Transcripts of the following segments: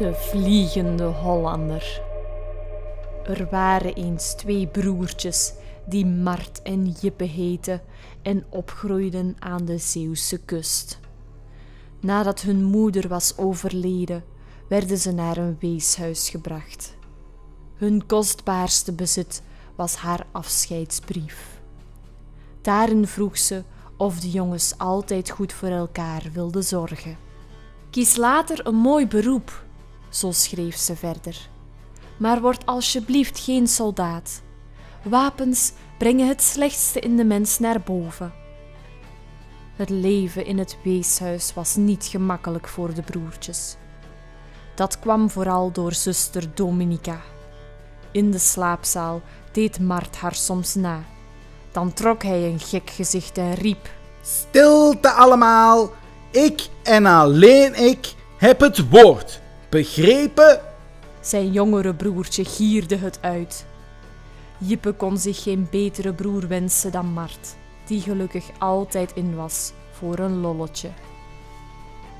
De Vliegende Hollander. Er waren eens twee broertjes die Mart en Jippe heten en opgroeiden aan de Zeeuwse kust. Nadat hun moeder was overleden, werden ze naar een weeshuis gebracht. Hun kostbaarste bezit was haar afscheidsbrief. Daarin vroeg ze of de jongens altijd goed voor elkaar wilden zorgen. Kies later een mooi beroep, zo schreef ze verder. Maar word alsjeblieft geen soldaat. Wapens brengen het slechtste in de mens naar boven. Het leven in het weeshuis was niet gemakkelijk voor de broertjes. Dat kwam vooral door zuster Dominica. In de slaapzaal deed Mart haar soms na. Dan trok hij een gek gezicht en riep: Stilte allemaal! Ik en alleen ik heb het woord. Begrepen? Zijn jongere broertje gierde het uit. Jippe kon zich geen betere broer wensen dan Mart, die gelukkig altijd in was voor een lolletje.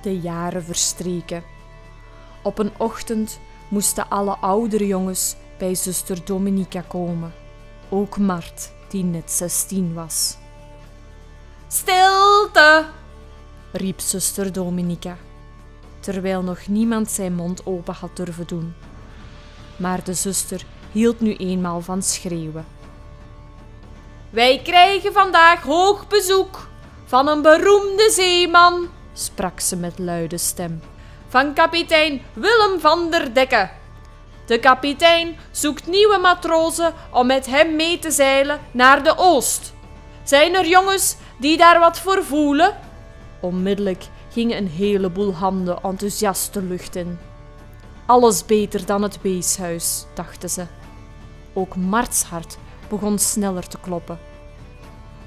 De jaren verstreken. Op een ochtend moesten alle oudere jongens bij zuster Dominica komen. Ook Mart, die net zestien was. Stilte! riep zuster Dominica, terwijl nog niemand zijn mond open had durven doen. Maar de zuster hield nu eenmaal van schreeuwen. Wij krijgen vandaag hoog bezoek van een beroemde zeeman, sprak ze met luide stem, van kapitein Willem van der Dekke. De kapitein zoekt nieuwe matrozen om met hem mee te zeilen naar de oost. Zijn er jongens die daar wat voor voelen? Onmiddellijk gingen een heleboel handen enthousiast de lucht in. Alles beter dan het weeshuis, dachten ze. Ook Marts hart begon sneller te kloppen.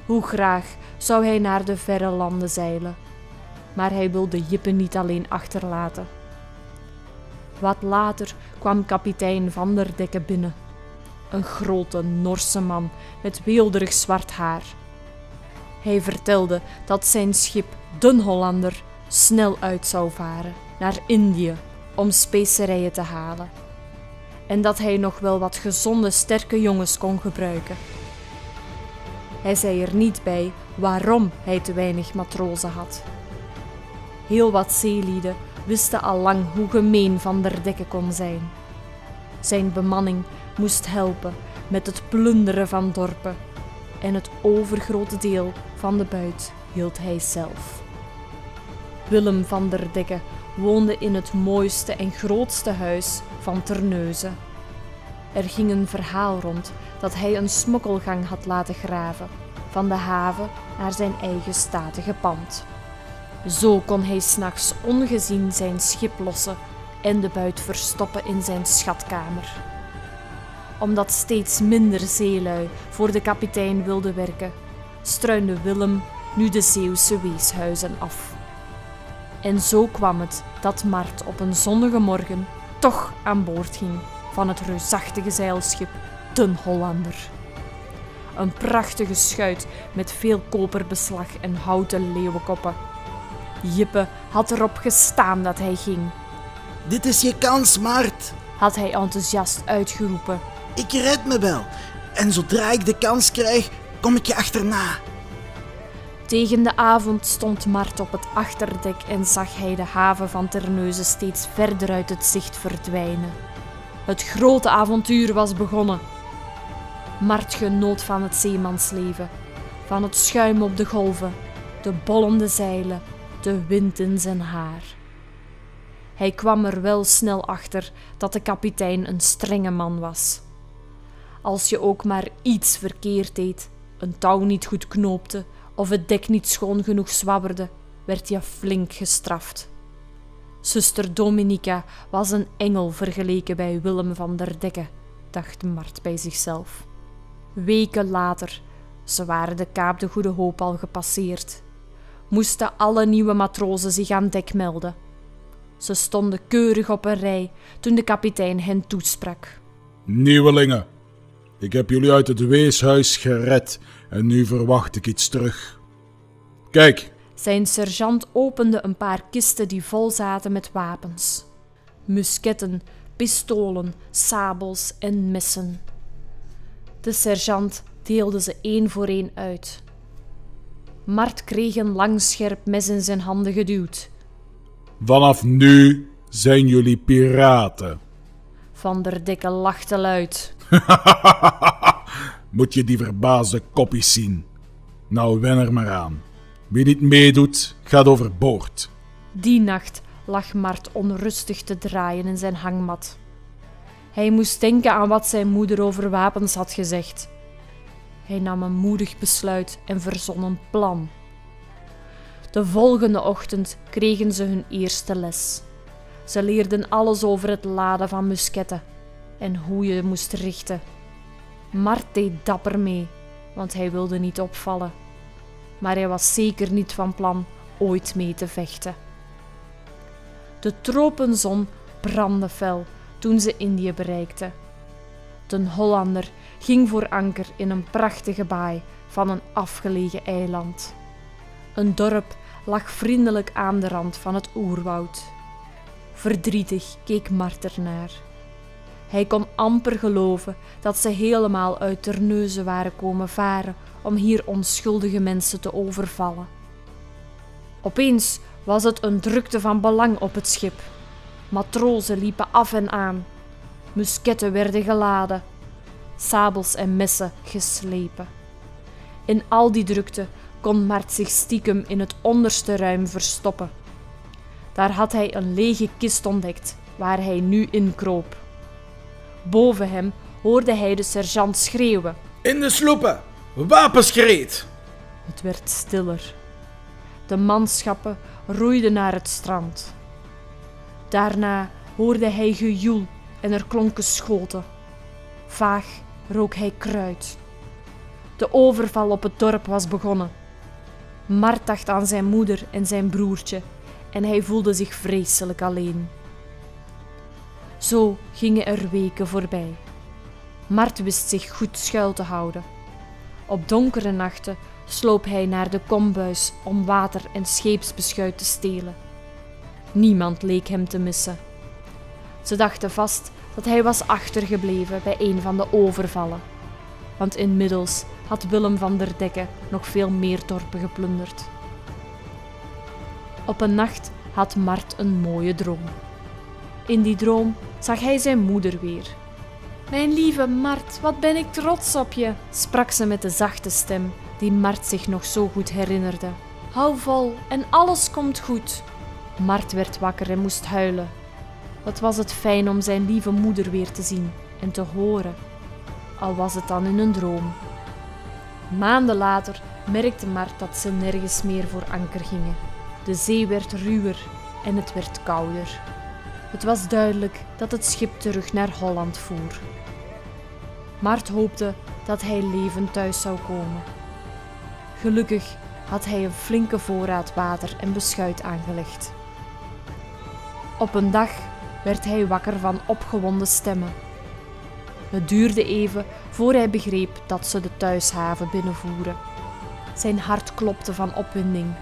Hoe graag zou hij naar de verre landen zeilen, maar hij wilde Jippe niet alleen achterlaten. Wat later kwam kapitein Van der Dekke binnen. Een grote Norse man met weelderig zwart haar. Hij vertelde dat zijn schip Den Hollander snel uit zou varen naar Indië om specerijen te halen. En dat hij nog wel wat gezonde, sterke jongens kon gebruiken. Hij zei er niet bij waarom hij te weinig matrozen had. Heel wat zeelieden wisten al lang hoe gemeen Van der Dekke kon zijn. Zijn bemanning moest helpen met het plunderen van dorpen en het overgrote deel van de buit hield hij zelf. Willem van der Dekke woonde in het mooiste en grootste huis van Terneuzen. Er ging een verhaal rond dat hij een smokkelgang had laten graven van de haven naar zijn eigen statige pand. Zo kon hij s'nachts ongezien zijn schip lossen en de buit verstoppen in zijn schatkamer. Omdat steeds minder zeelui voor de kapitein wilden werken, struinde Willem nu de Zeeuwse weeshuizen af. En zo kwam het dat Mart op een zonnige morgen toch aan boord ging van het reusachtige zeilschip Den Hollander. Een prachtige schuit met veel koperbeslag en houten leeuwenkoppen. Jippe had erop gestaan dat hij ging. Dit is je kans, Mart. Had hij enthousiast uitgeroepen. Ik red me wel. En zodra ik de kans krijg, kom ik je achterna. Tegen de avond stond Mart op het achterdek en zag hij de haven van Terneuzen steeds verder uit het zicht verdwijnen. Het grote avontuur was begonnen. Mart genoot van het zeemansleven, van het schuim op de golven, de bollende zeilen, de wind in zijn haar. Hij kwam er wel snel achter dat de kapitein een strenge man was. Als je ook maar iets verkeerd deed, een touw niet goed knoopte of het dek niet schoon genoeg zwabberde, werd je flink gestraft. Zuster Dominica was een engel vergeleken bij Willem van der Dekke, dacht Mart bij zichzelf. Weken later, ze waren de Kaap de Goede Hoop al gepasseerd, moesten alle nieuwe matrozen zich aan dek melden. Ze stonden keurig op een rij toen de kapitein hen toesprak. Nieuwelingen, ik heb jullie uit het weeshuis gered en nu verwacht ik iets terug. Kijk, Zijn sergeant opende een paar kisten die vol zaten met wapens. musketten, pistolen, sabels en messen. De sergeant deelde ze één voor één uit. Mart kreeg een lang scherp mes in zijn handen geduwd. Vanaf nu zijn jullie piraten. Van der Dikke lachte luid. Moet je die verbaasde koppies zien? Nou, wen er maar aan. Wie niet meedoet, gaat overboord. Die nacht lag Mart onrustig te draaien in zijn hangmat. Hij moest denken aan wat zijn moeder over wapens had gezegd. Hij nam een moedig besluit en verzon een plan. De volgende ochtend kregen ze hun eerste les. Ze leerden alles over het laden van musketten en hoe je moest richten. Mart dapper mee, want hij wilde niet opvallen. Maar hij was zeker niet van plan ooit mee te vechten. De tropenzon brandde fel toen ze Indië bereikten. De Hollander ging voor anker in een prachtige baai van een afgelegen eiland. Een dorp lag vriendelijk aan de rand van het oerwoud. Verdrietig keek Mart ernaar. Hij kon amper geloven dat ze helemaal uit Terneuzen waren komen varen om hier onschuldige mensen te overvallen. Opeens was het een drukte van belang op het schip. Matrozen liepen af en aan. Musketten werden geladen, sabels en messen geslepen. In al die drukte kon Mart zich stiekem in het onderste ruim verstoppen. Daar had hij een lege kist ontdekt, waar hij nu in kroop. Boven hem hoorde hij de sergeant schreeuwen. In de sloepen! Wapens gereed! Het werd stiller. De manschappen roeiden naar het strand. Daarna hoorde hij gejoel en er klonken schoten. Vaag rook hij kruid. De overval op het dorp was begonnen. Mart dacht aan zijn moeder en zijn broertje en hij voelde zich vreselijk alleen. Zo gingen er weken voorbij. Mart wist zich goed schuil te houden. Op donkere nachten sloop hij naar de kombuis om water en scheepsbeschuit te stelen. Niemand leek hem te missen. Ze dachten vast dat hij was achtergebleven bij een van de overvallen, want inmiddels had Willem van der Dekke nog veel meer dorpen geplunderd. Op een nacht had Mart een mooie droom. In die droom zag hij zijn moeder weer. Mijn lieve Mart, wat ben ik trots op je, sprak ze met de zachte stem die Mart zich nog zo goed herinnerde. Hou vol en alles komt goed. Mart werd wakker en moest huilen. Wat was het fijn om zijn lieve moeder weer te zien en te horen, al was het dan in een droom. Maanden later merkte Mart dat ze nergens meer voor anker gingen. De zee werd ruwer en het werd kouder. Het was duidelijk dat het schip terug naar Holland voer. Mart hoopte dat hij levend thuis zou komen. Gelukkig had hij een flinke voorraad water en beschuit aangelegd. Op een dag werd hij wakker van opgewonden stemmen. Het duurde even voor hij begreep dat ze de thuishaven binnenvoeren. Zijn hart klopte van opwinding.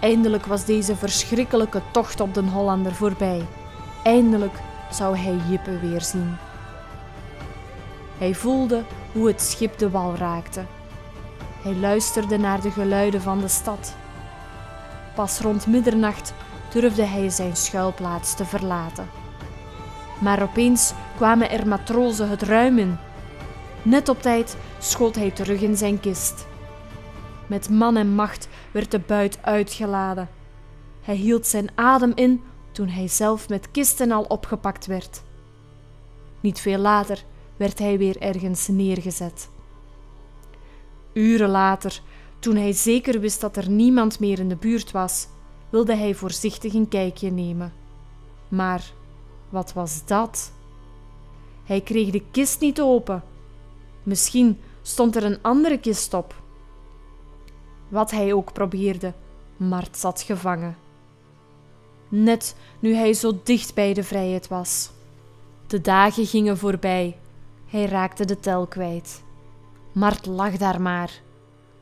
Eindelijk was deze verschrikkelijke tocht op den Hollander voorbij. Eindelijk zou hij Jippe weer zien. Hij voelde hoe het schip de wal raakte. Hij luisterde naar de geluiden van de stad. Pas rond middernacht durfde hij zijn schuilplaats te verlaten. Maar opeens kwamen er matrozen het ruim in. Net op tijd schoot hij terug in zijn kist. Met man en macht werd de buit uitgeladen. Hij hield zijn adem in toen hij zelf met kisten al opgepakt werd. Niet veel later werd hij weer ergens neergezet. Uren later, toen hij zeker wist dat er niemand meer in de buurt was, wilde hij voorzichtig een kijkje nemen. Maar wat was dat? Hij kreeg de kist niet open. Misschien stond er een andere kist op. Wat hij ook probeerde, Mart zat gevangen. Net nu hij zo dicht bij de vrijheid was. De dagen gingen voorbij. Hij raakte de tel kwijt. Mart lag daar maar.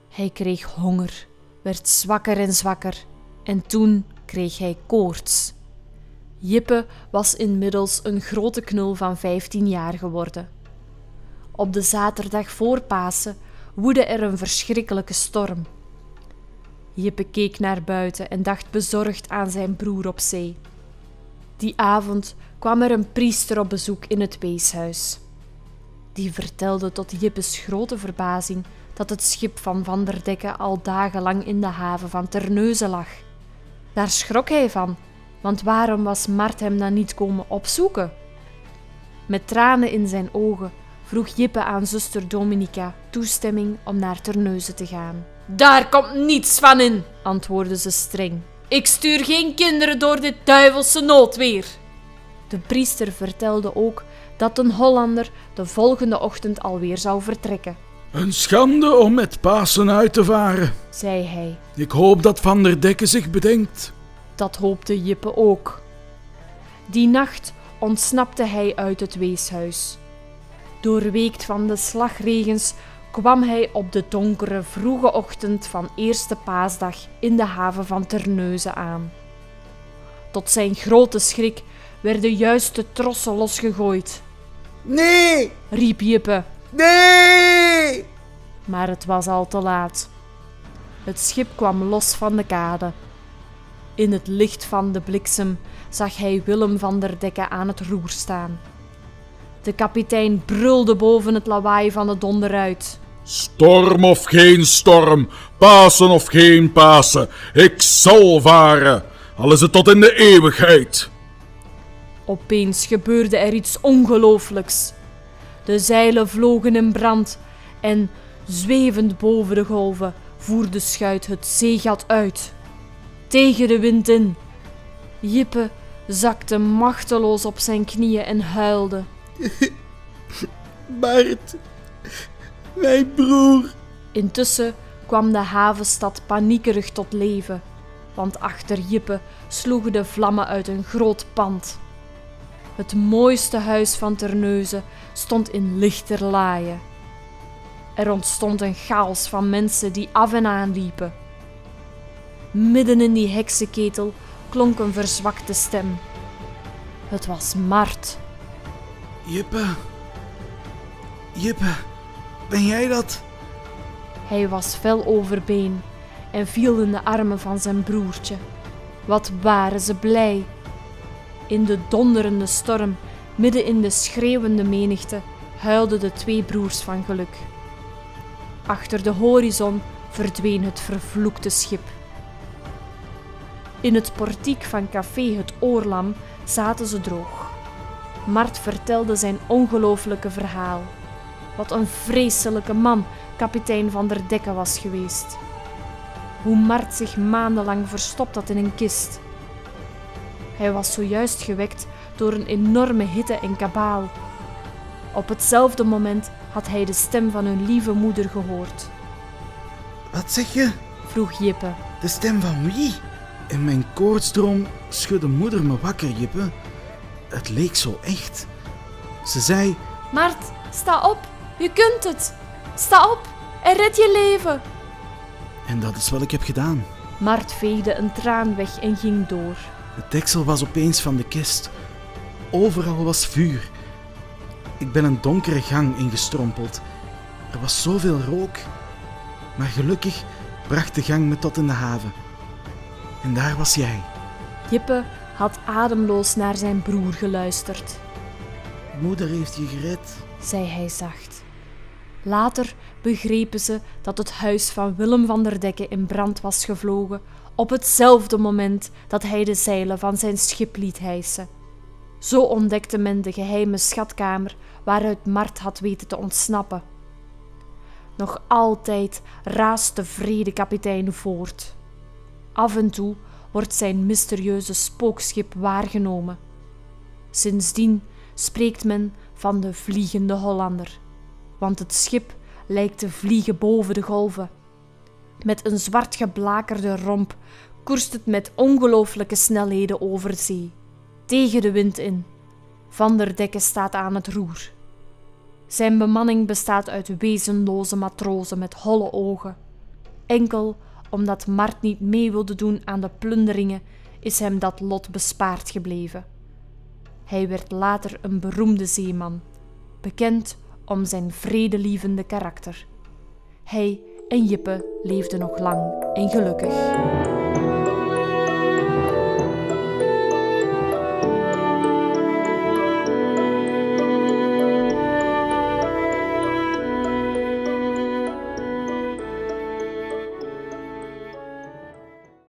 Hij kreeg honger, werd zwakker en zwakker, en toen kreeg hij koorts. Jippe was inmiddels een grote knul van 15 jaar geworden. Op de zaterdag voor Pasen woedde er een verschrikkelijke storm. Jippe keek naar buiten en dacht bezorgd aan zijn broer op zee. Die avond kwam er een priester op bezoek in het weeshuis. Die vertelde tot Jippes grote verbazing dat het schip van Van der Dekke al dagenlang in de haven van Terneuzen lag. Daar schrok hij van, want waarom was Mart hem dan niet komen opzoeken? Met tranen in zijn ogen vroeg Jippe aan zuster Dominica toestemming om naar Terneuzen te gaan. Daar komt niets van in, antwoordde ze streng. Ik stuur geen kinderen door dit duivelse noodweer. De priester vertelde ook dat een Hollander de volgende ochtend alweer zou vertrekken. Een schande om met Pasen uit te varen. zei hij. Ik hoop dat Van der Dekke zich bedenkt. Dat hoopte Jippe ook. Die nacht ontsnapte hij uit het weeshuis. Doorweekt van de slagregens kwam hij op de donkere vroege ochtend van eerste paasdag in de haven van Terneuzen aan. Tot zijn grote schrik werden juist de trossen losgegooid. Nee! Riep Jippe, Nee! maar het was al te laat. Het schip kwam los van de kade. In het licht van de bliksem zag hij Willem van der Dekke aan het roer staan. De kapitein brulde boven het lawaai van de donder uit. Storm of geen storm, Pasen of geen Pasen, ik zal varen, al is het tot in de eeuwigheid. Opeens gebeurde er iets ongelooflijks. De zeilen vlogen in brand en, zwevend boven de golven, voer de schuit het zeegat uit. Tegen de wind in. Jippe zakte machteloos op zijn knieën en huilde. Bart, mijn broer. Intussen kwam de havenstad paniekerig tot leven, want achter Jippe sloegen de vlammen uit een groot pand. Het mooiste huis van Terneuzen stond in lichterlaaien. Er ontstond een chaos van mensen die af en aan liepen. Midden in die heksenketel klonk een verzwakte stem. Het was Mart. Jippe. Jippe, ben jij dat? Hij was fel overbeen en viel in de armen van zijn broertje. Wat waren ze blij! In de donderende storm, midden in de schreeuwende menigte, huilden de twee broers van geluk. Achter de horizon verdween het vervloekte schip. In het portiek van café Het Oorlam zaten ze droog. Mart vertelde zijn ongelooflijke verhaal. Wat een vreselijke man kapitein van der Dekke was geweest. Hoe Mart zich maandenlang verstopt had in een kist. Hij was zojuist gewekt door een enorme hitte en kabaal. Op hetzelfde moment had hij de stem van hun lieve moeder gehoord. Wat zeg je? Vroeg Jippe. De stem van wie? In mijn koortsdroom schudde moeder me wakker, Jippe. Het leek zo echt. Ze zei: Mart, sta op. Je kunt het. Sta op en red je leven. En dat is wat ik heb gedaan. Mart veegde een traan weg en ging door. Het deksel was opeens van de kist. Overal was vuur. Ik ben een donkere gang ingestrompeld. Er was zoveel rook. Maar gelukkig bracht de gang me tot in de haven. En daar was jij. Jippe had ademloos naar zijn broer geluisterd. Moeder heeft je gered. zei hij zacht. Later begrepen ze dat het huis van Willem van der Dekke in brand was gevlogen op hetzelfde moment dat hij de zeilen van zijn schip liet hijsen. Zo ontdekte men de geheime schatkamer waaruit Mart had weten te ontsnappen. Nog altijd raast de vrede kapitein voort. Af en toe wordt zijn mysterieuze spookschip waargenomen. Sindsdien spreekt men van de Vliegende Hollander, want het schip lijkt te vliegen boven de golven. Met een zwart geblakerde romp koerst het met ongelooflijke snelheden over zee, tegen de wind in. Van der Dekke staat aan het roer. Zijn bemanning bestaat uit wezenloze matrozen met holle ogen. Enkel omdat Mart niet mee wilde doen aan de plunderingen, is hem dat lot bespaard gebleven. Hij werd later een beroemde zeeman, bekend om zijn vredelievende karakter. Hij en Jippe leefden nog lang en gelukkig.